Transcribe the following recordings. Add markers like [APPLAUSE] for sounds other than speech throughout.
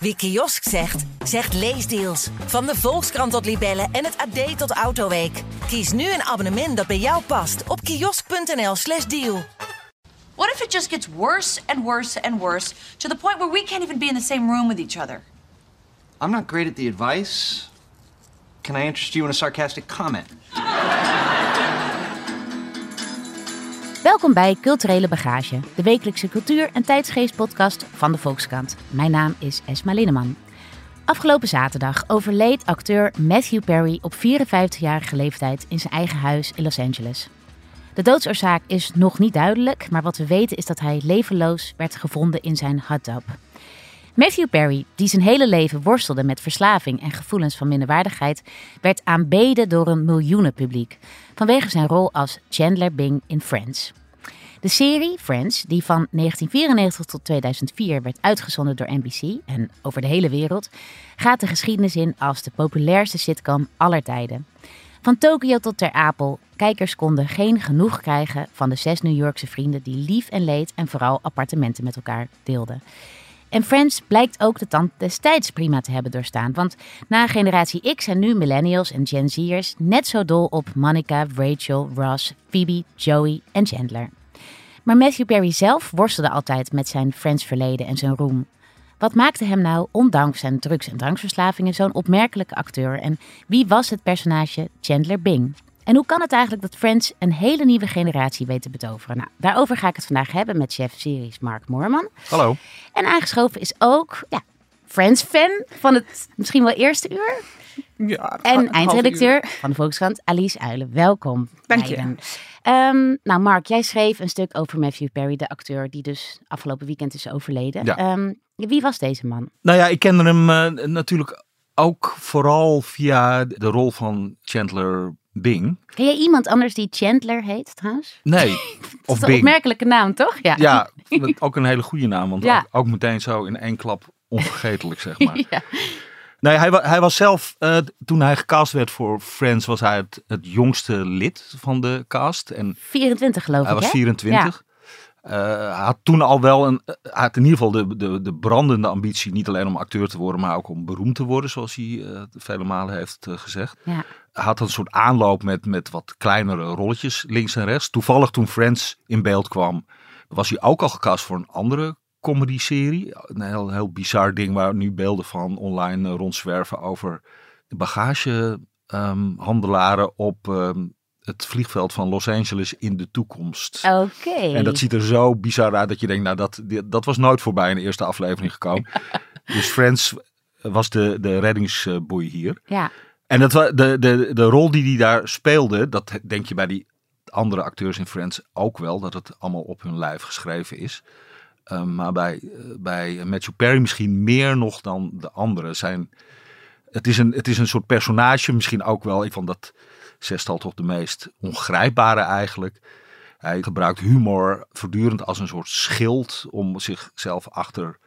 Wie kiosk zegt, zegt leesdeals. Van de Volkskrant tot Libellen en het AD tot Autoweek. Kies nu een abonnement dat bij jou past op kiosk.nl/slash deal. What if it just gets worse and worse and worse to the point where we can't even be in the same room with each other? I'm not great at the advice. Can I interest you in a sarcastic comment? Welkom bij Culturele Bagage, de wekelijkse cultuur- en tijdsgeestpodcast van de Volkskrant. Mijn naam is Esma Linneman. Afgelopen zaterdag overleed acteur Matthew Perry op 54-jarige leeftijd in zijn eigen huis in Los Angeles. De doodsoorzaak is nog niet duidelijk, maar wat we weten is dat hij levenloos werd gevonden in zijn tub. Matthew Perry, die zijn hele leven worstelde met verslaving en gevoelens van minderwaardigheid, werd aanbeden door een miljoenenpubliek vanwege zijn rol als Chandler Bing in Friends. De serie Friends, die van 1994 tot 2004 werd uitgezonden door NBC en over de hele wereld, gaat de geschiedenis in als de populairste sitcom aller tijden. Van Tokio tot Ter Apel, kijkers konden geen genoeg krijgen van de zes New Yorkse vrienden die lief en leed en vooral appartementen met elkaar deelden. En Friends blijkt ook de tand destijds prima te hebben doorstaan. Want na generatie X zijn nu millennials en Gen Z'ers net zo dol op Monica, Rachel, Ross, Phoebe, Joey en Chandler. Maar Matthew Perry zelf worstelde altijd met zijn Friends-verleden en zijn roem. Wat maakte hem nou, ondanks zijn drugs- en drankverslavingen, zo'n opmerkelijke acteur? En wie was het personage Chandler Bing? En hoe kan het eigenlijk dat Friends een hele nieuwe generatie weet te betoveren? Nou, daarover ga ik het vandaag hebben met chef series Mark Moorman. Hallo. En aangeschoven is ook ja, Friends-fan van het misschien wel eerste uur. Ja, En eindredacteur van de Volkskrant, Alice Uilen. Welkom. Dank je. Ehm, nou, Mark, jij schreef een stuk over Matthew Perry, de acteur die dus afgelopen weekend is overleden. Ja. Ehm, wie was deze man? Nou ja, ik kende hem eh, natuurlijk ook vooral via de rol van Chandler Bing. Ken jij iemand anders die Chandler heet trouwens? Nee, [LAUGHS] Dat of is een Bing. opmerkelijke naam, toch? Ja. Ja, ook een hele goede naam, want [LAUGHS] Ja. ook, ook meteen zo in één klap onvergetelijk, zeg maar. [LAUGHS] Ja. Nee, hij, hij was zelf, eh, toen hij gecast werd voor Friends, was hij het, het jongste lid van de cast. En 24 geloof hij ik, was hè? 24. Eh, hij had toen al wel een, eh, hij had in ieder geval de, de, de brandende ambitie, niet alleen om acteur te worden, maar ook om beroemd te worden, zoals hij vele malen heeft gezegd. Ja. Hij had een soort aanloop met, met wat kleinere rolletjes links en rechts. Toevallig toen Friends in beeld kwam, was hij ook al gecast voor een andere comedy-serie. Een heel, heel bizar ding waar nu beelden van online eh, rondzwerven over de bagagehandelaren op ehm, het vliegveld van Los Angeles in de toekomst. Oké. En dat ziet er zo bizar uit dat je denkt, nou dat, dat was nooit voorbij in de eerste aflevering gekomen. [LAUGHS] Dus Friends was de, de reddingsboei hier. Ja. En dat, de, de, de rol die hij daar speelde, dat denk je bij die andere acteurs in Friends ook wel, dat het allemaal op hun lijf geschreven is. Eh, maar bij, eh, bij Matthew Perry misschien meer nog dan de anderen. Zijn, het, is een, het is een soort personage, misschien ook wel, ik vond dat zestal toch de meest ongrijpbare eigenlijk. Hij gebruikt humor voortdurend als een soort schild om zichzelf achter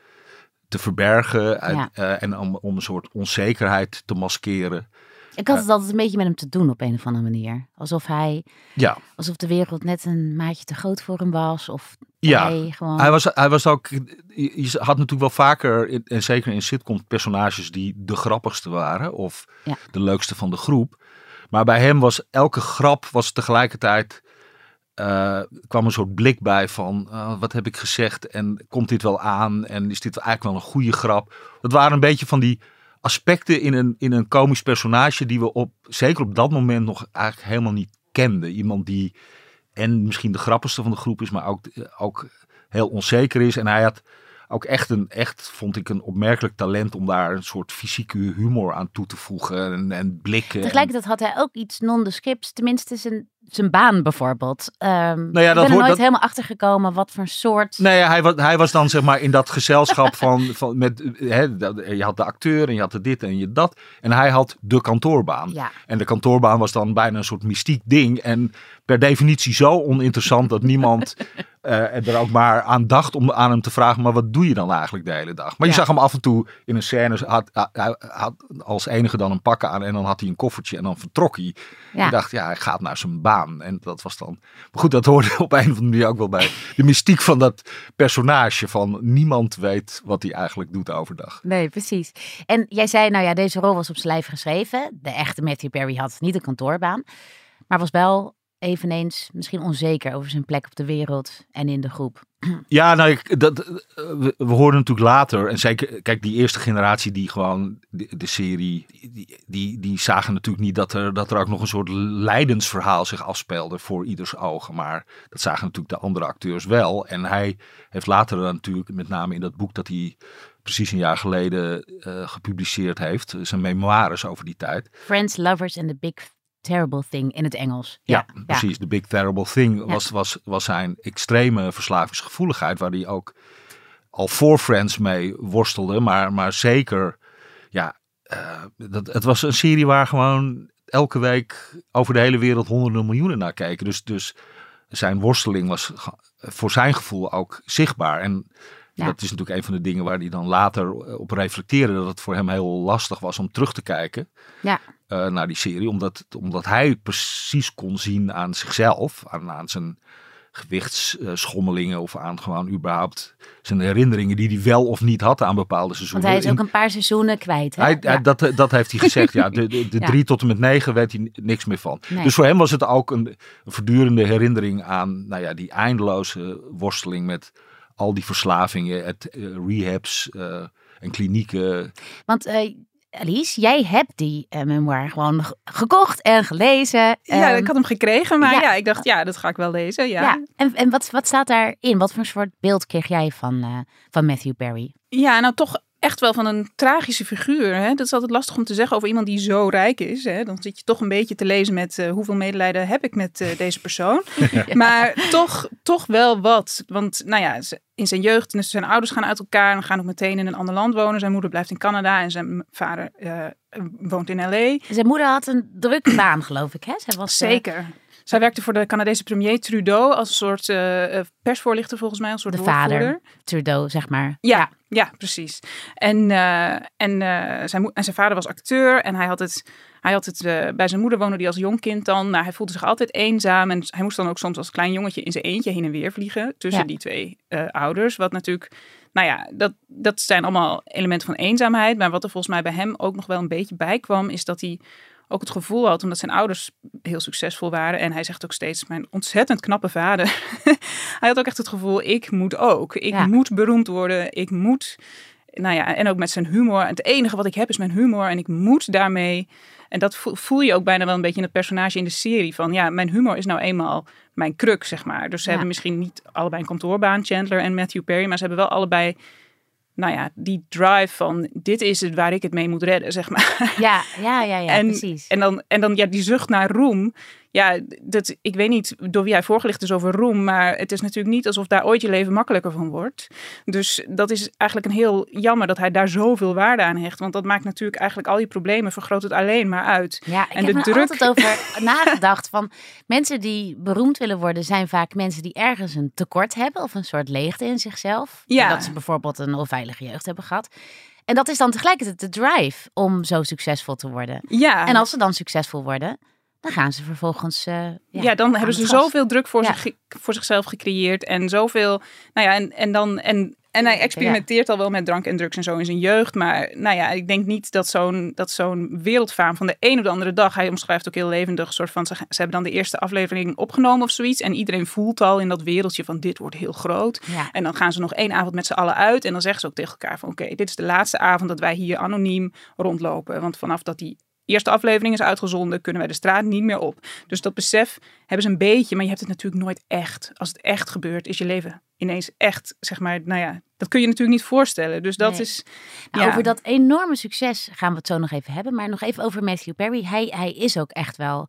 te verbergen Ja. eh, en om, om een soort onzekerheid te maskeren. Ik had het altijd een beetje met hem te doen op een of andere manier. Alsof hij, Ja, alsof de wereld net een maatje te groot voor hem was. Of Ja, hij gewoon... hij was, hij was ook. Je had natuurlijk wel vaker, en zeker in sitcom, personages die de grappigste waren. Of Ja. de leukste van de groep. Maar bij hem was elke grap was tegelijkertijd. eh, kwam een soort blik bij van eh, wat heb ik gezegd en komt dit wel aan en is dit eigenlijk wel een goede grap. Dat waren een beetje van die aspecten in een, in een komisch personage die we op, zeker op dat moment nog eigenlijk helemaal niet kenden. Iemand die en misschien de grappigste van de groep is, maar ook, ook heel onzeker is. En hij had ook echt een, echt vond ik een opmerkelijk talent om daar een soort fysieke humor aan toe te voegen en, en blikken. Tegelijkertijd had hij ook iets nondescripts, tenminste zijn, zijn baan bijvoorbeeld. Ehm Nou ja, ik dat ben er nooit dat- helemaal achter gekomen wat voor soort... Nee, hij was, hij was dan zeg maar in dat gezelschap van, van met, hè, dat- je had de acteur en je had de dit en je dat. En hij had de kantoorbaan. Ja. En de kantoorbaan was dan bijna een soort mystiek ding. En per definitie zo oninteressant dat niemand [LAUGHS] eh, er ook maar aan dacht om aan hem te vragen, maar wat doe je dan eigenlijk de hele dag? Maar je zag hem af en toe in een scène, had, hij had als enige dan een pakken aan en dan had hij een koffertje en dan vertrok hij. Ja. Ik dacht, ja, hij gaat naar zijn baan. En dat was dan. Maar goed, dat hoorde [LAUGHS] op een of andere manier ook wel bij de mystiek van dat personage. Van niemand weet wat hij eigenlijk doet overdag. Nee, precies. En jij zei, nou ja, deze rol was op zijn lijf geschreven. De echte Matthew Perry had niet een kantoorbaan. Maar was wel eveneens misschien onzeker over zijn plek op de wereld en in de groep. [CLEARS THROAT] Ja, nou, ik, dat, we, we hoorden natuurlijk later, en zeker, kijk, die eerste generatie die gewoon de, de serie, die, die, die zagen natuurlijk niet dat er, dat er ook nog een soort lijdensverhaal zich afspeelde voor ieders ogen. Maar dat zagen natuurlijk de andere acteurs wel. En hij heeft later dan natuurlijk, met name in dat boek dat hij precies een jaar geleden eh, gepubliceerd heeft, zijn memoires over die tijd. Friends, Lovers and the Big Terrible Thing in het Engels. Ja, precies. The Big Terrible Thing was, was, was zijn extreme verslavingsgevoeligheid, waar hij ook al voor Friends mee worstelde. Maar, maar zeker, ja, eh, dat, het was een serie waar gewoon elke week over de hele wereld honderden miljoenen naar keken. Dus, dus zijn worsteling was voor zijn gevoel ook zichtbaar. En dat is natuurlijk een van de dingen waar hij dan later op reflecteerde. Dat het voor hem heel lastig was om terug te kijken. Ja. Uh, naar die serie. Omdat, omdat hij precies kon zien aan zichzelf, aan, aan zijn gewichtsschommelingen of aan gewoon überhaupt zijn herinneringen die hij wel of niet had aan bepaalde seizoenen. Want hij is ook een paar seizoenen kwijt. Hè? Hij, ja. dat, dat heeft hij gezegd. Ja, [LAUGHS] de, de, de ja. drie tot en met negen weet hij niks meer van. Nee. Dus voor hem was het ook een, een voortdurende herinnering aan nou ja, die eindeloze worsteling met al die verslavingen, het uh, rehabs uh, en klinieken. Want uh, Alice, jij hebt die uh, memoir gewoon gekocht en gelezen. Ja, um, ik had hem gekregen, maar ja. ja. ik dacht, ja, dat ga ik wel lezen. Ja. ja. En, en wat, wat staat daarin? Wat voor soort beeld kreeg jij van, uh, van Matthew Perry? Ja, nou toch echt wel van een tragische figuur. Hè? Dat is altijd lastig om te zeggen over iemand die zo rijk is. Hè? Dan zit je toch een beetje te lezen met uh, hoeveel medelijden heb ik met uh, deze persoon. [LAUGHS] maar toch, toch wel wat. Want nou ja, in zijn jeugd, dus zijn ouders gaan uit elkaar en gaan ook meteen in een ander land wonen. Zijn moeder blijft in Canada en zijn vader uh, woont in L.A. Zijn moeder had een drukke baan, geloof ik. Hè? Zij was, Zeker. Zij werkte voor de Canadese premier Trudeau als een soort uh, persvoorlichter volgens mij, als soort de vader Trudeau, zeg maar. Ja, ja, ja precies. En, uh, en, zijn en zijn vader was acteur en hij had het, hij had het bij zijn moeder woonde die als jong kind dan. Nou, hij voelde zich altijd eenzaam en hij moest dan ook soms als klein jongetje in zijn eentje heen en weer vliegen tussen ja. die twee ouders. Wat natuurlijk nou ja, dat, dat zijn allemaal elementen van eenzaamheid. Maar wat er volgens mij bij hem ook nog wel een beetje bij kwam, is dat hij ook het gevoel had, omdat zijn ouders heel succesvol waren. En hij zegt ook steeds, mijn ontzettend knappe vader. [LAUGHS] hij had ook echt het gevoel, ik moet ook. Ik ja. moet beroemd worden. Ik moet, nou ja, en ook met zijn humor. Het enige wat ik heb is mijn humor en ik moet daarmee. En dat voel je ook bijna wel een beetje in het personage in de serie. Van ja, mijn humor is nou eenmaal mijn kruk, zeg maar. Dus ze ja. hebben misschien niet allebei een kantoorbaan, Chandler en Matthew Perry. Maar ze hebben wel allebei nou ja, die drive van dit is het waar ik het mee moet redden, zeg maar. Ja, ja, ja, ja [LAUGHS] en, precies. En dan, en dan ja, die zucht naar roem. Ja, dat, ik weet niet door wie hij voorgelicht is over roem, maar het is natuurlijk niet alsof daar ooit je leven makkelijker van wordt. Dus dat is eigenlijk een heel jammer dat hij daar zoveel waarde aan hecht. Want dat maakt natuurlijk eigenlijk al die problemen, vergroot het alleen maar uit. Ja, ik en heb de er druk... altijd over [LAUGHS] nagedacht van mensen die beroemd willen worden, zijn vaak mensen die ergens een tekort hebben of een soort leegte in zichzelf. Ja. Dat ze bijvoorbeeld een onveilige jeugd hebben gehad. En dat is dan tegelijkertijd de drive om zo succesvol te worden. Ja. En als ze dan succesvol worden, dan gaan ze vervolgens. Uh, ja, ja, dan hebben ze zoveel druk voor, ja. zich, voor zichzelf gecreëerd. En zoveel. Nou ja, en, en dan. En, en hij experimenteert al wel met drank en drugs en zo in zijn jeugd. Maar nou ja, ik denk niet dat zo'n, dat zo'n wereldfaam van de een op de andere dag. Hij omschrijft ook heel levendig. soort van, ze, ze hebben dan de eerste aflevering opgenomen of zoiets. En iedereen voelt al in dat wereldje van dit wordt heel groot. Ja. En dan gaan ze nog één avond met z'n allen uit. En dan zeggen ze ook tegen elkaar van oké, okay, dit is de laatste avond dat wij hier anoniem rondlopen. Want vanaf dat die eerste aflevering is uitgezonden, kunnen wij de straat niet meer op. Dus dat besef hebben ze een beetje, maar je hebt het natuurlijk nooit echt. Als het echt gebeurt, is je leven ineens echt, zeg maar, nou ja, dat kun je natuurlijk niet voorstellen. Dus dat nee. is. Nou, ja. Over dat enorme succes gaan we het zo nog even hebben. Maar nog even over Matthew Perry. Hij, hij is ook echt wel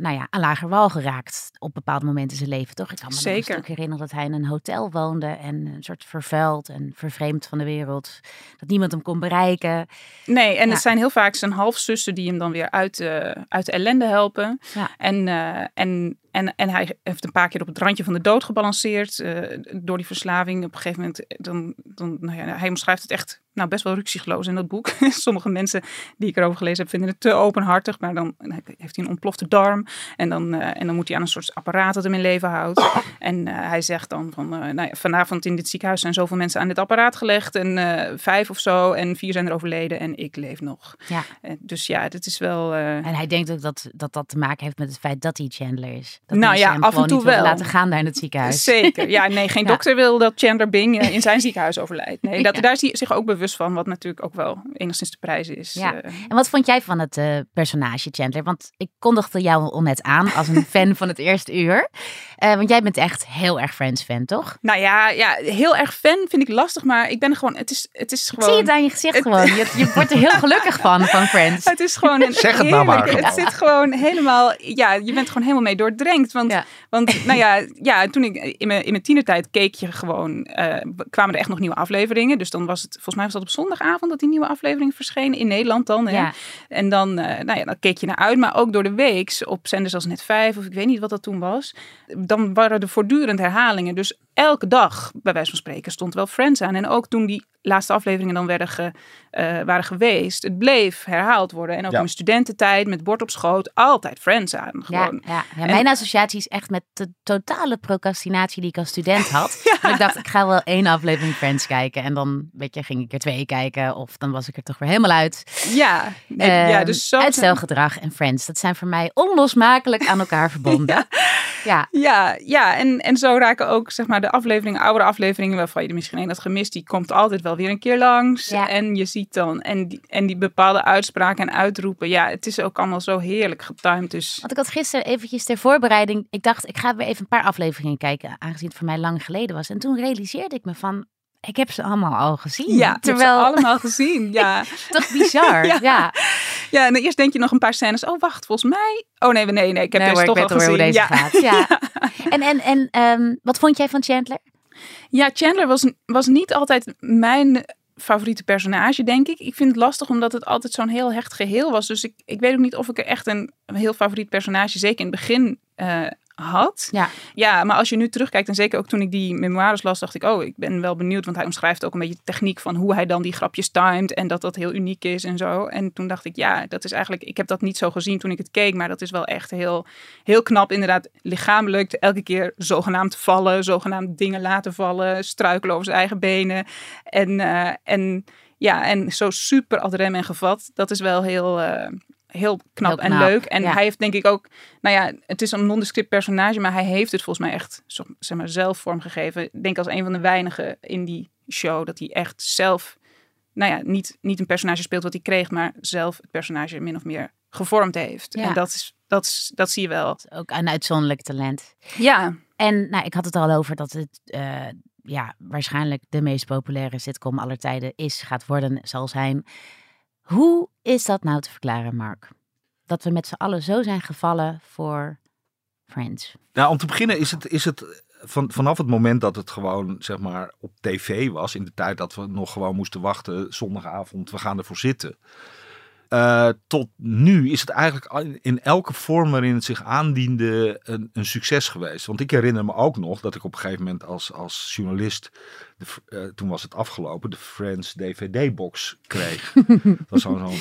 nou ja, aan lager wal geraakt op bepaalde momenten in zijn leven, toch? Ik kan me Zeker. nog een stuk herinneren dat hij in een hotel woonde en een soort vervuild en vervreemd van de wereld. Dat niemand hem kon bereiken. Nee, en Ja. het zijn heel vaak zijn halfzussen die hem dan weer uit, uh, uit de ellende helpen. Ja. En, uh, en, en, en hij heeft een paar keer op het randje van de dood gebalanceerd uh, door die verslaving. Op een gegeven moment, dan, dan, nou ja, hij omschrijft het echt nou, best wel ruksigloos in dat boek. [LAUGHS] Sommige mensen die ik erover gelezen heb vinden het te openhartig. Maar dan heeft hij een ontplofte darm. En dan, eh, en dan moet hij aan een soort apparaat dat hem in leven houdt. [COUGHS] En eh, hij zegt dan van eh, nou ja, vanavond in dit ziekenhuis zijn zoveel mensen aan dit apparaat gelegd. En vijf of zo. En vier zijn er overleden en ik leef nog. Ja. dus ja, dit is wel... En hij denkt ook dat, dat dat te maken heeft met het feit dat hij Chandler is. Dat nou ja, af en toe wel. laten gaan daar in het ziekenhuis. Zeker. Ja, nee, geen [LAUGHS] dokter wil dat Chandler Bing in zijn [LAUGHS] ziekenhuis overlijdt. Nee, dat, daar is hij zich ook bewust van. Wat natuurlijk ook wel enigszins de prijs is. Ja. Eh. En wat vond jij van het uh, personage Chandler? Want ik kondigde jou al net aan als een [LAUGHS] fan van het eerste uur. Uh, want jij bent echt heel erg Friends-fan, toch? Nou ja, ja, heel erg fan vind ik lastig. Maar ik ben gewoon... Het is, het is gewoon... Ik zie het aan je gezicht gewoon. Je, je, wordt er heel gelukkig van, van Friends. Het is gewoon een Zeg het nou maar. Het zit gewoon helemaal... Ja, je bent gewoon helemaal mee doordrenkt. Want, ja. want nou ja, ja, toen ik in mijn, in mijn tienertijd keek je gewoon... kwamen er echt nog nieuwe afleveringen. Dus dan was het... Volgens mij was dat op zondagavond dat die nieuwe aflevering verscheen. In Nederland dan. Hè? Ja. En dan, uh, nou ja, dan keek je naar uit. Maar ook door de weeks op zenders als Net 5 of ik weet niet wat dat toen was. Dan waren er voortdurend herhalingen. Dus elke dag, bij wijze van spreken, stond wel Friends aan. En ook toen die laatste afleveringen dan werden ge, uh, waren geweest, het bleef herhaald worden. En ook in mijn studententijd, met bord op schoot, altijd Friends aan. Gewoon. Ja, ja. ja mijn associatie is echt met de totale procrastinatie die ik als student [LAUGHS] had. ik dacht, ik ga wel één aflevering Friends kijken. En dan weet je, ging ik er twee kijken. Of dan was ik er toch weer helemaal uit. Ja, nee, ja dus zo uitstelgedrag en Friends, dat zijn voor mij onlosmakelijk aan elkaar [LAUGHS] verbonden. ja, ja, ja. En, en zo raken ook zeg maar de afleveringen, oude afleveringen, waarvan je er misschien één had gemist, die komt altijd wel weer een keer langs. En je ziet dan, en die, en die bepaalde uitspraken en uitroepen, ja, het is ook allemaal zo heerlijk getimed. Dus. Want ik had gisteren eventjes ter voorbereiding, ik dacht, ik ga weer even een paar afleveringen kijken, aangezien het voor mij lang geleden was. En toen realiseerde ik me van, ik heb ze allemaal al gezien. Ja, terwijl ze allemaal gezien. Ja, [LAUGHS] toch bizar. [LAUGHS] ja. ja. Ja. en eerst denk je nog een paar scènes. Oh, wacht, volgens mij. Oh nee, nee, nee, ik heb nee, deze toch al gezien. Hoe deze ja. gaat. Ja. [LAUGHS] En en en um, wat vond jij van Chandler? Ja, Chandler was, was niet altijd mijn favoriete personage, denk ik. Ik vind het lastig omdat het altijd zo'n heel hecht geheel was. Dus ik, ik weet ook niet of ik er echt een, heel favoriet personage, zeker in het begin, uh, had. Ja. ja, maar als je nu terugkijkt, en zeker ook toen ik die memoires las, dacht ik, oh, ik ben wel benieuwd, want hij omschrijft ook een beetje de techniek van hoe hij dan die grapjes timed en dat dat heel uniek is en zo. En toen dacht ik, ja, dat is eigenlijk, ik heb dat niet zo gezien toen ik het keek, maar dat is wel echt heel, heel knap, inderdaad, lichamelijk, elke keer zogenaamd vallen, zogenaamd dingen laten vallen, struikelen over zijn eigen benen en, uh, en ja, en zo super ad rem en gevat, dat is wel heel, uh, heel knap, en leuk. En hij heeft denk ik ook, nou ja, het is een nondescript personage, maar hij heeft het volgens mij echt zeg maar, zelf vormgegeven. Ik denk als een van de weinigen in die show dat hij echt zelf, nou ja, niet, niet een personage speelt wat hij kreeg, maar zelf het personage min of meer gevormd heeft. En dat, is, dat, is, dat zie je wel. ook een uitzonderlijk talent. Ja. En nou, ik had het al over dat het uh, ja, waarschijnlijk de meest populaire sitcom aller tijden is, gaat worden, zal zijn. Hoe is dat nou te verklaren, Mark? Dat we met z'n allen zo zijn gevallen voor Friends. Nou, om te beginnen is het, is het van, vanaf het moment dat het gewoon zeg maar op tv was, in de tijd dat we nog gewoon moesten wachten, zondagavond, we gaan ervoor zitten. Uh, tot nu is het eigenlijk in elke vorm waarin het zich aandiende een, een, succes geweest. Want ik herinner me ook nog dat ik op een gegeven moment als, als journalist, de, uh, toen was het afgelopen, de Friends DVD-box kreeg. [LAUGHS] dat was zo'n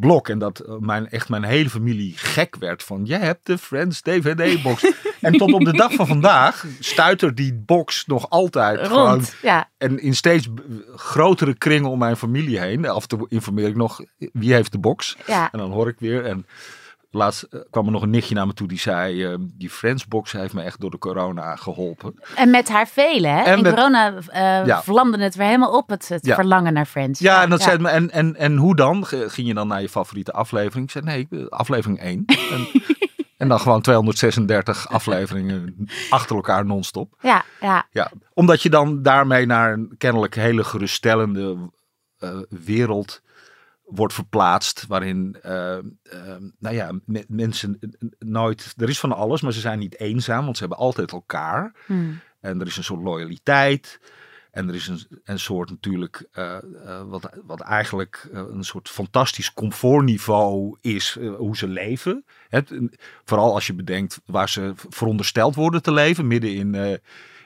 blok. En dat eh, mijn, echt mijn hele familie gek werd van, je hebt de Friends DVD-box. [LAUGHS] en tot op de dag van vandaag stuit die box nog altijd Rond, gewoon. Ja. En in steeds grotere kringen om mijn familie heen. Af en toe informeer ik nog, wie heeft de box? Ja. En dan hoor ik weer. En Laatst eh, kwam er nog een nichtje naar me toe die zei: uh, Die Friendsbox heeft me echt door de corona geholpen. En met haar velen, hè? En In corona uh, ja. vlamde het weer helemaal op, het, het verlangen naar Friends. Ja, ja en, dat. Zei me, en, en, en hoe dan? Ging je dan naar je favoriete aflevering? Ik zei: Nee, aflevering 1. [LAUGHS] en, en dan gewoon 236 afleveringen achter elkaar non-stop. Ja, ja. ja, omdat je dan daarmee naar een kennelijk hele geruststellende wereld wordt verplaatst. Waarin, uh, uh, nou ja, mensen nooit. Er is van alles, maar ze zijn niet eenzaam, want ze hebben altijd elkaar. Hmm. En er is een soort loyaliteit. En er is een, een soort natuurlijk, uh, wat, wat eigenlijk een soort fantastisch comfortniveau is, hoe ze leven. Vooral als je bedenkt waar ze verondersteld worden te leven, midden in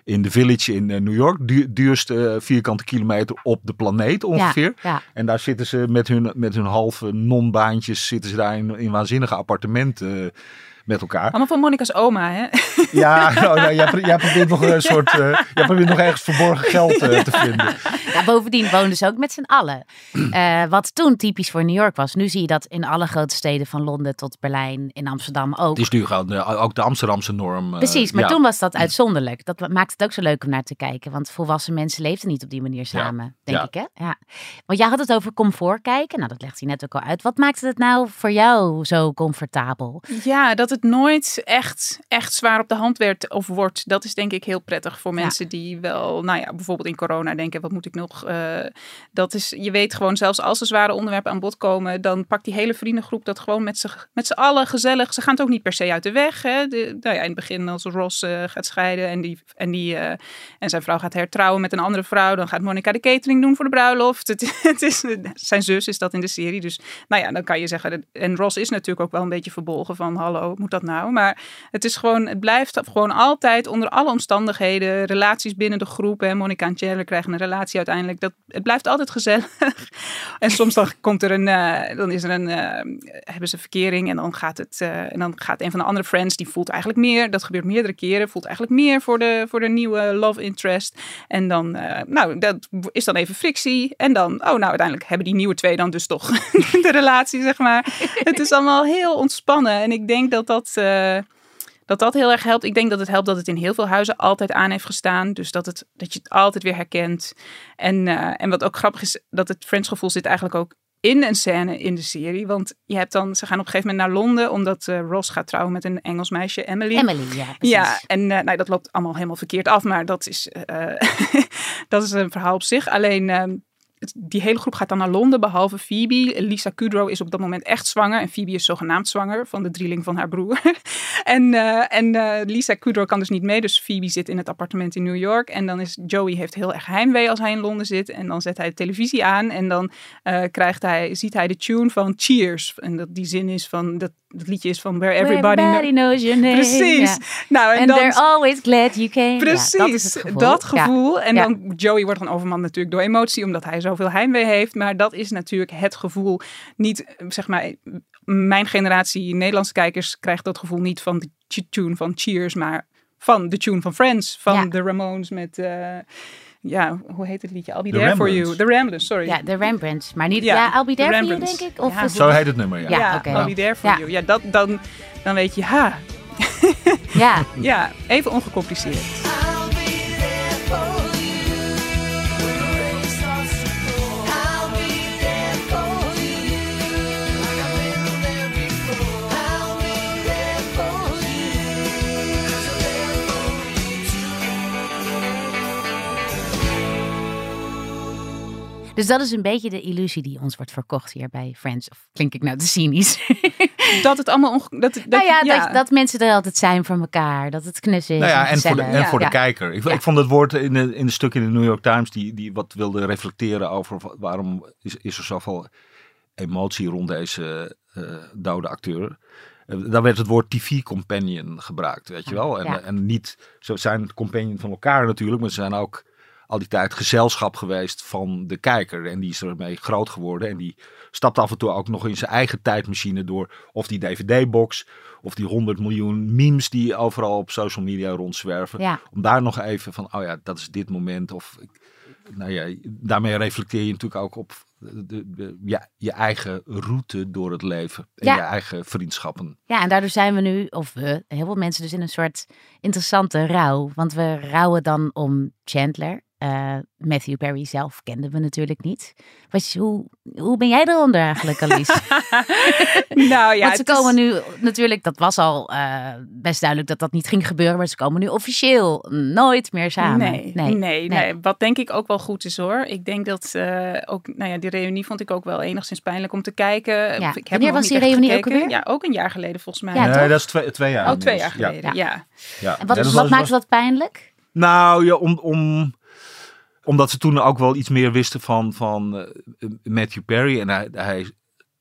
in de village in eh, New York. Du duurste eh, vierkante kilometer op de planeet ongeveer. Ja, ja. En daar zitten ze met hun, met hun halve non-baantjes zitten ze daar in, in waanzinnige appartementen met elkaar. Allemaal van Monica's oma, hè? [LAUGHS] Ja, nou, nou, jij, pro- jij probeert nog een soort, eh, jij probeert nog ergens verborgen geld eh, te vinden. [LAUGHS] Ja, bovendien woonden ze ook met z'n allen. Eh, wat toen typisch voor New York was. Nu zie je dat in alle grote steden van Londen tot Berlijn, in Amsterdam ook. Het is nu gewoon eh, ook de Amsterdamse norm. eh, Precies, maar ja. toen was dat uitzonderlijk. Dat maakt het ook zo leuk om naar te kijken. Want volwassen mensen leefden niet op die manier Ja, samen, denk ja. ik. Hè? Ja. Want jij had het over comfort kijken. Nou, dat legt hij net ook al uit. Wat maakte het nou voor jou zo comfortabel? Ja, dat het nooit echt, echt zwaar op de hand werd of wordt. Dat is denk ik heel prettig voor mensen die wel, nou ja, bijvoorbeeld in corona denken, wat moet ik nog? eh, dat is, je weet gewoon, zelfs als er zware onderwerpen aan bod komen, dan pakt die hele vriendengroep dat gewoon met z'n met z'n allen gezellig. Ze gaan het ook niet per se uit de weg. Hè? De, nou ja, in het begin als Ross eh, gaat scheiden en, die, en, die, eh, en zijn vrouw gaat hertrouwen met een andere vrouw, dan gaat Monica de catering doen voor de bruiloft. Het, [LAUGHS] het is, zijn zus is dat in de serie. Dus nou ja, dan kan je zeggen. En Ross is natuurlijk ook wel een beetje verbolgen van hallo, dat nou? Maar het is gewoon, het blijft gewoon altijd onder alle omstandigheden, relaties binnen de groep. Hè. Monica en Chandler krijgen een relatie uiteindelijk. Dat, het blijft altijd gezellig. [LAUGHS] en soms dan komt er een, eh, dan is er een, eh, hebben ze verkering en dan gaat het, eh, en dan gaat een van de andere friends, die voelt eigenlijk meer. Dat gebeurt meerdere keren, voelt eigenlijk meer voor de, voor de nieuwe love interest. En dan, nou, dat is dan even frictie. En dan, oh, nou, uiteindelijk hebben die nieuwe twee dan dus toch [LAUGHS] de relatie, zeg maar. Het is allemaal heel ontspannen. En ik denk dat dat, eh, dat dat heel erg helpt. Ik denk dat het helpt dat het in heel veel huizen altijd aan heeft gestaan. Dus dat, het, dat je het altijd weer herkent. En, eh, en wat ook grappig is, dat het Friends-gevoel zit eigenlijk ook in een scène in de serie. Want je hebt dan, ze gaan op een gegeven moment naar Londen, omdat eh, Ross gaat trouwen met een Engels meisje, Emily. Emily, ja, precies. Ja, en eh, nou, dat loopt allemaal helemaal verkeerd af, maar dat is, [LAUGHS] dat is een verhaal op zich. Alleen ehm, die hele groep gaat dan naar Londen, behalve Phoebe. Lisa Kudrow is op dat moment echt zwanger en Phoebe is zogenaamd zwanger van de drieling van haar broer. [LAUGHS] en eh, en eh, Lisa Kudrow kan dus niet mee, dus Phoebe zit in het appartement in New York. En dan is Joey heeft heel erg heimwee als hij in Londen zit. En dan zet hij de televisie aan en dan eh, krijgt hij, ziet hij de tune van Cheers. En dat die zin is van, dat, dat liedje is van Where Everybody, Everybody Knows. knows your name. Precies. Nou, en And dan, they're always glad you came. Ja, Precies, dat is het gevoel. dat Ja. gevoel. En Ja. dan Joey wordt dan overman natuurlijk door emotie, omdat hij zoveel heimwee heeft. Maar dat is natuurlijk het gevoel. Niet, zeg maar, mijn generatie Nederlandse kijkers krijgt dat gevoel niet van de tune van Cheers, maar van de tune van Friends, van de Ramones met, eh, ja, hoe heet het liedje? I'll be The there for you. The Ramblers, sorry. Ja, de Rembrandts. Maar niet, Ja, ja, I'll be there for you, denk ik. Of Ja, Zo heet het nummer, ja. Ja, Ja, oké. I'll be there for Ja. you. Ja, dat, dan, dan weet je, ha, ja, [LAUGHS] ja, even ongecompliceerd. Dus dat is een beetje de illusie die ons wordt verkocht hier bij Friends. Of klink ik nou te cynisch? [LAUGHS] Dat het allemaal onge- dat, dat, nou ja, Dat, dat mensen er altijd zijn voor elkaar. Dat het knus is. Nou ja, en voor de, en voor de Ja. kijker. Ik, Ja. ik vond het woord in, de, in de stuk in de New York Times die, die wat wilde reflecteren over wa- waarom is, is er zoveel emotie rond deze eh, dode acteur. Eh, daar werd het woord TV-companion gebruikt, weet je wel. En, Ja. en niet, ze zijn companion van elkaar natuurlijk, maar ze zijn ook al die tijd gezelschap geweest van de kijker. En die is ermee groot geworden. En die stapt af en toe ook nog in zijn eigen tijdmachine door. Of die DVD-box, of die 100 miljoen memes die overal op social media rondzwerven. Ja. Om daar nog even van, oh ja, dat is dit moment. Of, nou ja, daarmee reflecteer je natuurlijk ook op de, de, ja, je eigen route door het leven. En Ja. je eigen vriendschappen. Ja, en daardoor zijn we nu, of we, heel veel mensen dus in een soort interessante rouw. Want we rouwen dan om Chandler. Eh, Matthew Perry zelf kenden we natuurlijk niet. Hoe, hoe ben jij eronder eigenlijk, Alice? [LAUGHS] nou ja, Want ze is- komen nu natuurlijk, dat was al eh, best duidelijk dat dat niet ging gebeuren. Maar ze komen nu officieel nooit meer samen. Nee, nee, nee, Wat denk ik ook wel goed is hoor. Ik denk dat eh, ook, nou ja, die reunie vond ik ook wel enigszins pijnlijk om te kijken. Ja. Ik heb Wanneer nog was die reunie ook alweer? Ja, ook een jaar geleden volgens mij. Ja, nee, toch? dat is twee, twee jaar. Oh, twee jaar. Ja. geleden. Ja. Ja. En wat, dat wat was- maakt was- dat pijnlijk? Nou ja, om, om, omdat ze toen ook wel iets meer wisten van, van eh, Matthew Perry. En hij, hij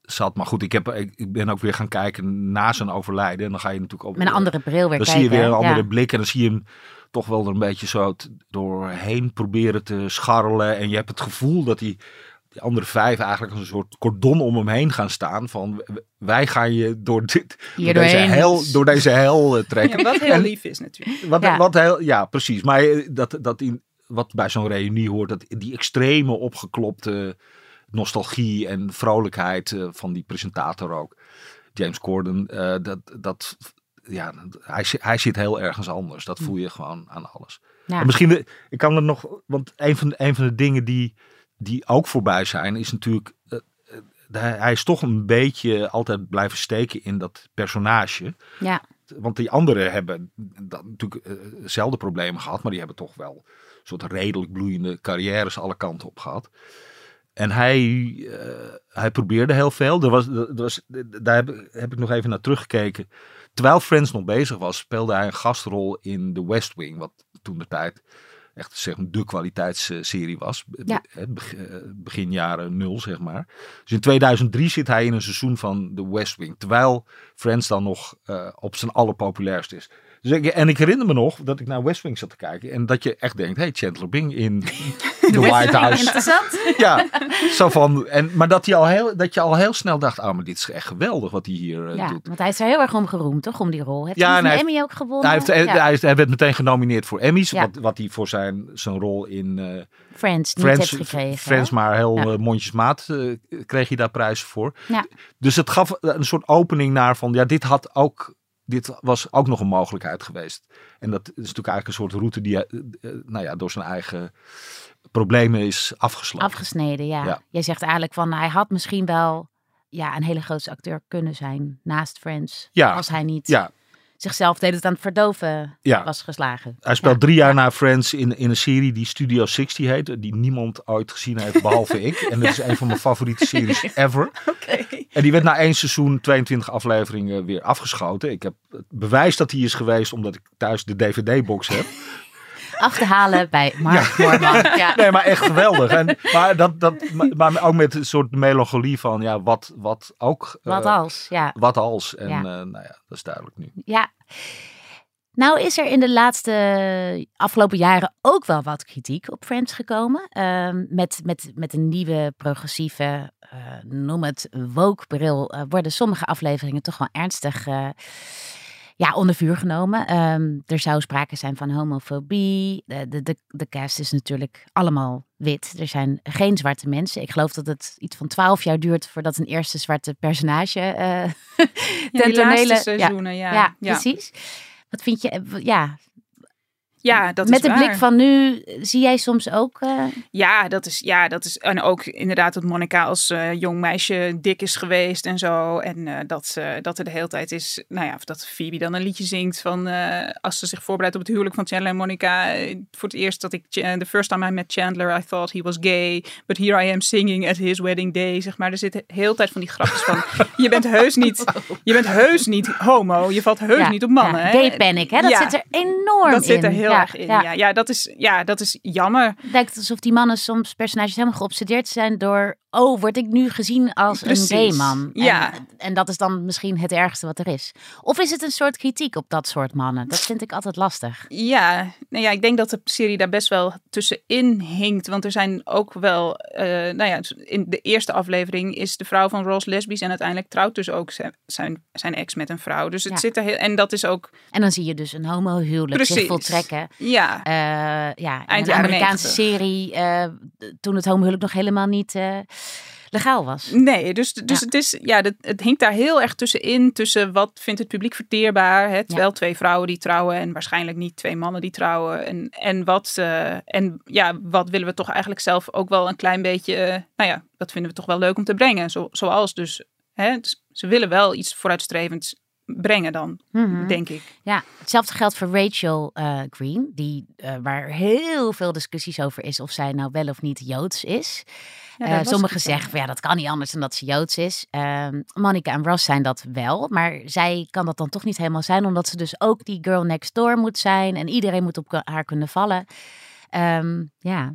zat. Maar goed, ik, heb, ik, ik ben ook weer gaan kijken na zijn overlijden. En dan ga je natuurlijk ook Met een andere bril weer dan kijken. zie je weer een andere Ja. blik en dan zie je hem toch wel er een beetje zo t- doorheen proberen te scharrelen. En je hebt het gevoel dat die, die andere vijf eigenlijk als een soort cordon om hem heen gaan staan. Van wij gaan je door, dit, Hier door, deze, hel, door deze hel eh, trekken. Ja, wat heel lief is natuurlijk. wat, Ja. wat heel, ja, precies. Maar eh, dat, dat in, wat bij zo'n reunie hoort, dat die extreme opgeklopte nostalgie en vrolijkheid eh, van die presentator ook. James Corden, eh, dat, dat, ja, hij, hij zit heel ergens anders. Dat voel je gewoon aan alles. Ja. En misschien, de- ik kan er nog, want een van, een van de dingen die, die ook voorbij zijn, is natuurlijk, eh, eh, hij is toch een beetje altijd blijven steken in dat personage. Ja. Want die anderen hebben dat natuurlijk eh, dezelfde problemen gehad, maar die hebben toch wel soort redelijk bloeiende carrières alle kanten op gehad. En hij, eh, hij probeerde heel veel. Er was, er was, daar heb, heb ik nog even naar teruggekeken. Terwijl Friends nog bezig was, speelde hij een gastrol in The West Wing. Wat toen de tijd echt zeg maar, de kwaliteitsserie was. Ja. Eh, Begin jaren nul, zeg maar. Dus in 2003 zit hij in een seizoen van The West Wing. Terwijl Friends dan nog eh, op zijn allerpopulairst is. Dus ik, en ik herinner me nog dat ik naar West Wing zat te kijken. En dat je echt denkt, hey, Chandler Bing in [LAUGHS] The White House. Interessant. Ja, zo van. En, maar dat, hij al heel, dat je al heel snel dacht, oh, maar dit is echt geweldig wat hij hier eh, Ja, doet. want hij is er heel erg om geroemd, toch? Om die rol. Heeft Ja, hij en een Emmy ook gewonnen? Hij, heeft, hij, Ja. hij, is- hij werd meteen genomineerd voor Emmys. Ja. Wat, wat hij voor zijn, zijn rol in eh, Friends niet Friends, heeft gekregen. Friends hè? maar heel Ja. eh, mondjesmaat kreeg hij daar prijzen voor. Ja. Dus het gaf een soort opening naar van, ja, dit had ook, dit was ook nog een mogelijkheid geweest. En dat is natuurlijk eigenlijk een soort route die, eh, eh, nou ja, door zijn eigen problemen is afgesloten. Afgesneden, ja. Ja. Jij zegt eigenlijk van, hij had misschien wel ja, een hele grote acteur kunnen zijn naast Friends. Ja. Als hij niet ja, zichzelf deed het aan het verdoven Ja. was geslagen. Hij speelt Ja. drie jaar na Friends in, in een serie die Studio 60 heet. Die niemand ooit gezien heeft, behalve ik. En dat is een van mijn favoriete series [LAUGHS] ever. En die werd na één seizoen, 22 afleveringen, weer afgeschoten. Ik heb het bewijs dat die is geweest, omdat ik thuis de DVD-box heb. Af te halen bij Mark Moorman. [LAUGHS] Ja. Nee, maar echt geweldig. En, maar, dat, dat, maar- ook met een soort melancholie van, ja, wat, wat ook... eh, Wat als, ja. Wat als. En Ja. eh, nou ja, dat is duidelijk nu. Ja. Nou is er in de laatste afgelopen jaren ook wel wat kritiek op Friends gekomen. Ehm, met, met, met een nieuwe progressieve, eh, noem het woke bril, eh, worden sommige afleveringen toch wel ernstig ja, onder vuur genomen. Ehm, er zou sprake zijn van homofobie. De, de, de, de cast is natuurlijk allemaal wit. Er zijn geen zwarte mensen. Ik geloof dat het iets van twaalf jaar duurt voordat een eerste zwarte personage eh [LAUGHS] Ja, ten tonele- seizoenen, ja. Ja, ja. precies. Wat vind je? eh, Ja, Ja, dat met is de waar. blik van nu zie jij soms ook. eh, Ja, dat is, ja, dat is. En ook inderdaad dat Monica als eh, jong meisje dik is geweest en zo. En eh, dat, dat er de hele tijd is. Nou ja, of dat Phoebe dan een liedje zingt van. als ze zich voorbereidt op het huwelijk van Chandler en Monica. voor het eerst dat ik. The first time I met Chandler, I thought he was gay. But here I am singing at his wedding day. Zeg maar. Er zit de hele tijd van die grapjes van. [LAUGHS] je bent heus niet. Je bent heus niet homo. Je valt heus ja, niet op mannen. ja, hè? Gay panic, hè? Dat Ja. zit er enorm in. Dat zit er heel Ja, erg in. ja. Dat, is, ja dat is jammer. Het lijkt alsof die mannen soms personages helemaal geobsedeerd zijn door. Oh, word ik nu gezien als Precies. een gay man? Ja. En, en dat is dan misschien het ergste wat er is. Of is het een soort kritiek op dat soort mannen? Dat vind ik altijd lastig. Ja, nou ja, ik denk dat de serie daar best wel tussenin hinkt. Want er zijn ook wel, eh, nou ja, in de eerste aflevering is de vrouw van Ross lesbisch en uiteindelijk trouwt dus ook zijn, zijn, zijn ex met een vrouw. Dus het zit er heel, en dat is ook, En dan zie je dus een homohuwelijk zich Precies. Ja, Eh, ja, in Eind een Amerikaanse 90. serie eh, toen het homohuwelijk nog helemaal niet eh, legaal was. nee, dus, dus Ja. het is, ja, het, het hinkt daar heel erg tussenin, tussen wat vindt het publiek verteerbaar, hè, terwijl twee vrouwen die trouwen en waarschijnlijk niet twee mannen die trouwen. En, en, wat, en ja, wat willen we toch eigenlijk zelf ook wel een klein beetje, nou ja, dat vinden we toch wel leuk om te brengen. Zo, zoals dus, hè, dus ze willen wel iets vooruitstrevends brengen dan, Mhm. denk ik. Ja, hetzelfde geldt voor Rachel eh, Green, die, eh, waar heel veel discussies over is of zij nou wel of niet Joods is. Ja, Eh, sommigen zeggen, van, ja, dat kan niet anders dan dat ze Joods is. Ehm Monica en Ross zijn dat wel, maar zij kan dat dan toch niet helemaal zijn, omdat ze dus ook die girl next door moet zijn en iedereen moet op haar kunnen vallen. Ehm, ja,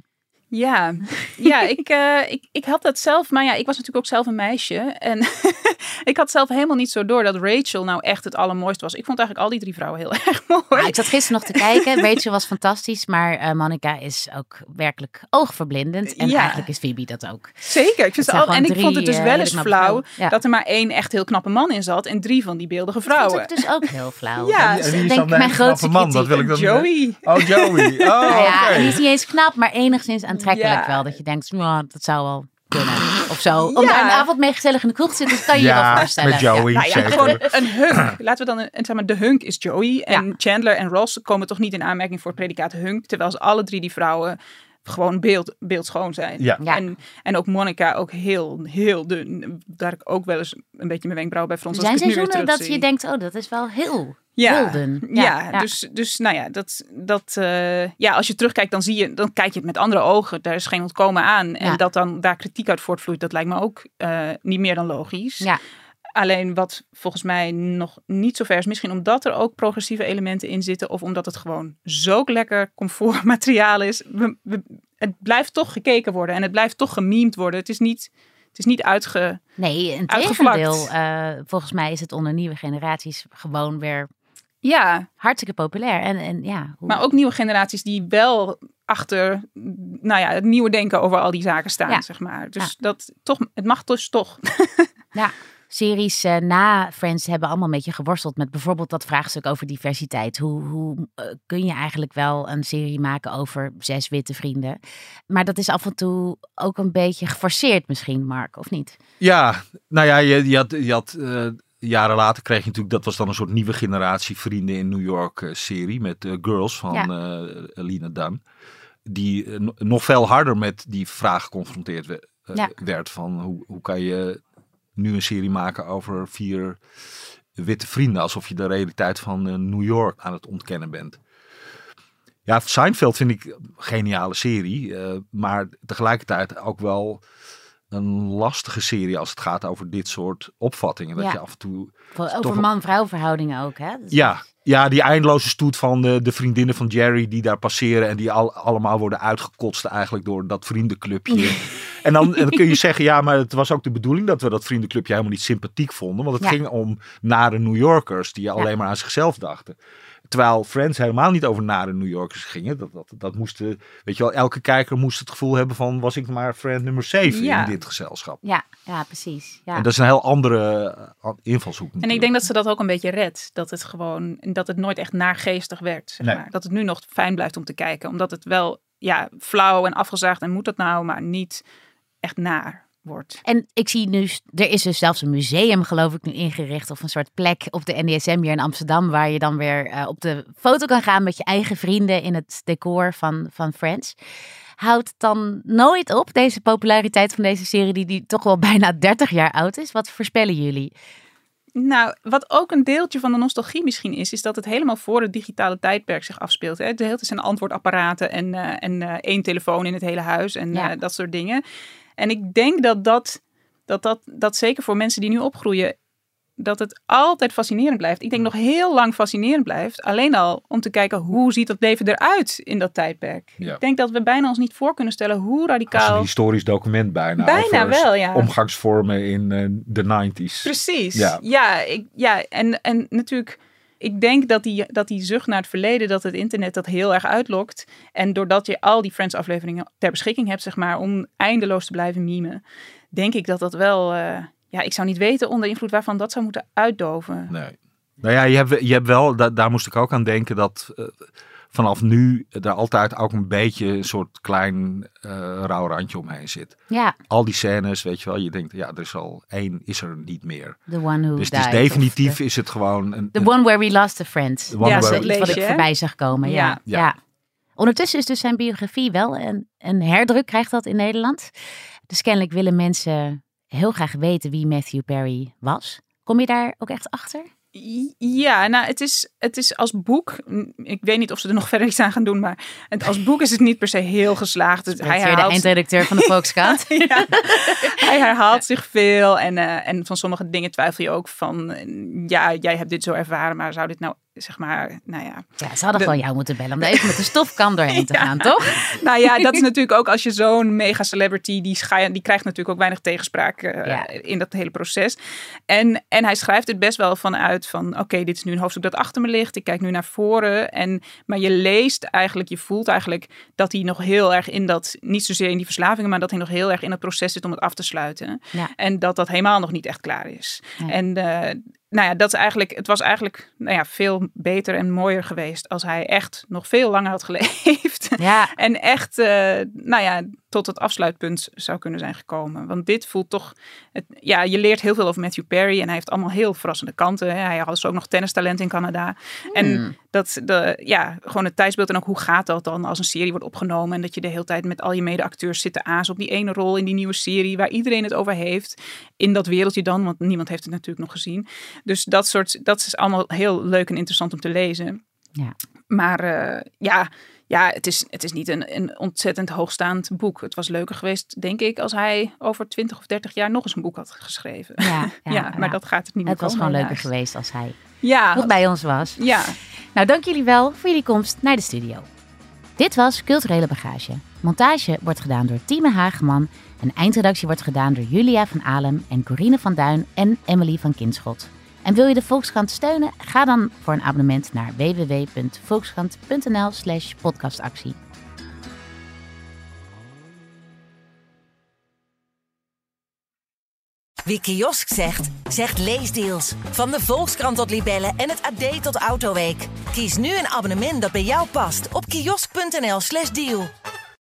Ja, ja [LAUGHS] ik, uh, ik, ik had dat zelf. Maar ja, ik was natuurlijk ook zelf een meisje. En [LAUGHS] ik had zelf helemaal niet zo door dat Rachel nou echt het allermooiste was. Ik vond eigenlijk al die drie vrouwen heel [LAUGHS] erg mooi. Ja, ik zat gisteren nog te kijken. Rachel was fantastisch. Maar uh, Monica is ook werkelijk oogverblindend. En ja. eigenlijk is Phoebe dat ook. Zeker. Ik vind ze al, en ik vond het dus wel eens flauw ja. dat er maar één echt heel knappe man in zat. En drie van die beeldige vrouwen. Dat dus ook heel flauw. ja, en wie is dan mijn grootste man? Dat wil ik dan Joey. Oh, Joey. Oh, nou ja, en die is niet eens knap, maar enigszins aantrekkelijk wel. Dat je denkt, dat zou wel kunnen. [LAUGHS] Of zo. Om daar een avond mee gezellig in de kroeg te zitten, dat kan je je wel voorstellen. met Joey, ja. Nou ja, gewoon een hunk. Laten we dan, een, zeg maar, de hunk is Joey. En Chandler en Ross komen toch niet in aanmerking voor het predicaat hunk. Terwijl ze alle drie die vrouwen gewoon beeld, beeldschoon zijn. Ja. En, en ook Monica ook heel, heel dun. Daar ik ook wel eens een beetje mijn wenkbrauw bij frons. Zijn seizoenen dat je denkt, oh, dat is wel heel ja, ja, ja, Dus, dus nou ja, dat, dat, uh, ja, als je terugkijkt, dan zie je, dan kijk je het met andere ogen. Daar is geen ontkomen aan. En dat dan daar kritiek uit voortvloeit, dat lijkt me ook uh, niet meer dan logisch. Ja. Alleen wat volgens mij nog niet zo ver is, misschien omdat er ook progressieve elementen in zitten, of omdat het gewoon zo lekker comfortmateriaal is. We, we, het blijft toch gekeken worden en het blijft toch gememd worden. Het is niet, het is niet uitge. Nee, in tegendeel. Uh, volgens mij is het onder nieuwe generaties gewoon weer ja. hartstikke populair. En, en, ja, hoe... Maar ook nieuwe generaties die wel achter nou ja, het nieuwe denken over al die zaken staan, ja. zeg maar. Dus dat toch, het mag dus toch. [LAUGHS] ja series uh, na Friends hebben allemaal een beetje geworsteld met bijvoorbeeld dat vraagstuk over diversiteit. Hoe, hoe uh, kun je eigenlijk wel een serie maken over zes witte vrienden? Maar dat is af en toe ook een beetje geforceerd misschien, Mark, of niet? Ja, nou ja, je, je had... Je had uh, jaren later kreeg je natuurlijk, dat was dan een soort nieuwe generatie vrienden in New York serie met Girls van ja. Lina Dunn. Die nog veel harder met die vraag geconfronteerd werd. Ja. werd van hoe, hoe kan je nu een serie maken over vier witte vrienden. Alsof je de realiteit van New York aan het ontkennen bent. Ja, Seinfeld vind ik een geniale serie. Maar tegelijkertijd ook wel een lastige serie als het gaat over dit soort opvattingen. Dat ja. je af en toe... Over man-vrouw verhoudingen ook, hè? Ja, ja, die eindeloze stoet van de, de, vriendinnen van Jerry die daar passeren en die al, allemaal worden uitgekotst eigenlijk door dat vriendenclubje. [LAUGHS] en, dan, en dan kun je [LAUGHS] zeggen, ja, maar het was ook de bedoeling dat we dat vriendenclubje helemaal niet sympathiek vonden. Want het Ja. ging om nare New Yorkers die alleen maar aan zichzelf dachten. Terwijl Friends helemaal niet over nare New Yorkers gingen. Dat, dat, dat moesten, weet je wel, elke kijker moest het gevoel hebben van, was ik maar friend nummer 7 Ja. in dit gezelschap. Ja, ja precies. Ja. En dat is een heel andere eh, invalshoek En ik denk dat ze dat ook een beetje redt. Dat het gewoon, dat het nooit echt naargeestig werkt. Zeg Nee. maar. Dat het nu nog fijn blijft om te kijken. Omdat het wel, ja, flauw en afgezaagd en moet dat nou, maar niet echt naar wordt. En ik zie nu, er is dus zelfs een museum geloof ik nu ingericht of een soort plek op de NDSM hier in Amsterdam waar je dan weer eh, op de foto kan gaan met je eigen vrienden in het decor van, van Friends. Houdt dan nooit op, deze populariteit van deze serie die, die toch wel [LAUGHS] bijna 30 jaar oud is? Wat voorspellen jullie? Nou, wat ook een deeltje van de nostalgie misschien is, is dat het helemaal voor het digitale tijdperk zich afspeelt. Hè? De hele tijd zijn antwoordapparaten en, eh, en eh, één telefoon in het hele huis en Ja. dat soort dingen. En ik denk dat dat, dat, dat, dat zeker voor mensen die nu opgroeien, dat het altijd fascinerend blijft. Ik denk nog heel lang fascinerend blijft. Alleen al om te kijken hoe ziet dat leven eruit in dat tijdperk. Ja. Ik denk dat we bijna ons niet voor kunnen stellen hoe Als een radicaal... historisch document bijna. Bijna wel, ja. Omgangsvormen in eh, de 90s. Precies. Ja. Ja, ik, ja en, en natuurlijk, ik denk dat die, dat die zucht naar het verleden, dat het internet dat heel erg uitlokt. En doordat je al die Friends-afleveringen ter beschikking hebt, zeg maar, om eindeloos te blijven memen, denk ik dat dat wel, eh, ja, ik zou niet weten onder invloed waarvan dat zou moeten uitdoven. Nee. Nou ja, je hebt, je hebt wel, da- daar moest ik ook aan denken dat eh, vanaf nu er altijd ook een beetje een soort klein eh rauw randje omheen zit. Ja, Al die scènes, weet je wel, je denkt, ja, er is al één, is er niet meer. the one who Dus het is of definitief, the- is het gewoon een, The een- one where we lost a friend. The one Ja, where- zo iets wat ik voorbij zag komen. Ja. Ja. Ja. Ja. Ondertussen is dus zijn biografie wel een, een herdruk, krijgt dat in Nederland. Dus kennelijk willen mensen heel graag weten wie Matthew Perry was. Kom je daar ook echt achter? Ja, nou, het is, het is als boek. Ik weet niet of ze er nog [LAUGHS] verder iets aan gaan doen, maar het, als boek is het niet per se heel geslaagd. Het- Hij de eindredacteur van de [LAUGHS] Volkskrant. ja, hij herhaalt zich veel en, eh, en van sommige dingen twijfel je ook van, ja, jij hebt dit zo ervaren, maar zou dit nou, zeg maar, nou ja. Ja, ze hadden De- gewoon jou moeten bellen om even met de stofkan doorheen te [LAUGHS] Ja. gaan, toch? Nou ja, dat is [LAUGHS] natuurlijk ook als je zo'n mega celebrity, die, die krijgt natuurlijk ook weinig tegenspraak eh, Ja. in dat hele proces. En, en hij schrijft het best wel vanuit van, oké, dit is nu een hoofdstuk dat achter me ligt. Ik kijk nu naar voren. En, maar je leest eigenlijk, je voelt eigenlijk dat hij nog heel erg in dat, niet zozeer in die verslavingen, maar dat hij nog heel erg in het proces zit om het af te sluiten. Ja. En dat dat helemaal nog niet echt klaar is. En eh, nou ja, dat is eigenlijk, het was eigenlijk nou ja, veel beter en mooier geweest als hij echt nog veel langer had geleefd. Ja, [LAUGHS] En echt, eh, nou ja, tot het afsluitpunt zou kunnen zijn gekomen. Want dit voelt toch, het, ja, je leert heel veel over Matthew Perry en hij heeft allemaal heel verrassende kanten. Hè. Hij had dus ook nog tennistalent in Canada. En dat, de, ja, gewoon het tijdsbeeld en ook hoe gaat dat dan als een serie wordt opgenomen en dat je de hele tijd met al je medeacteurs zit te aas op die ene rol in die nieuwe serie waar iedereen het over heeft. In dat wereldje dan, want niemand heeft het natuurlijk nog gezien. Dus dat soort, dat is allemaal heel leuk en interessant om te lezen. Ja. Maar eh, ja, ja het, is, het is niet een, een ontzettend hoogstaand boek. Het was leuker geweest, denk ik, als hij over 20 of 30 jaar nog eens een boek had geschreven. ja, [LAUGHS] Ja, ja, maar ja. dat gaat het niet meer Het was gewoon leuker geweest als hij Ja, nog bij ons was. ja. Nou, dank jullie wel voor jullie komst naar de studio. Dit was Culturele Bagage. Montage wordt gedaan door Tieme Hageman en eindredactie wordt gedaan door Julia van Alem en Corine van Duin en Emily van Kinschot. En wil je de Volkskrant steunen? Ga dan voor een abonnement naar www.volkskrant.nl slash podcastactie. Wie kiosk zegt, zegt leesdeals. Van de Volkskrant tot Libellen en het AD tot Autoweek. Kies nu een abonnement dat bij jou past op kiosk.nl/slash deal.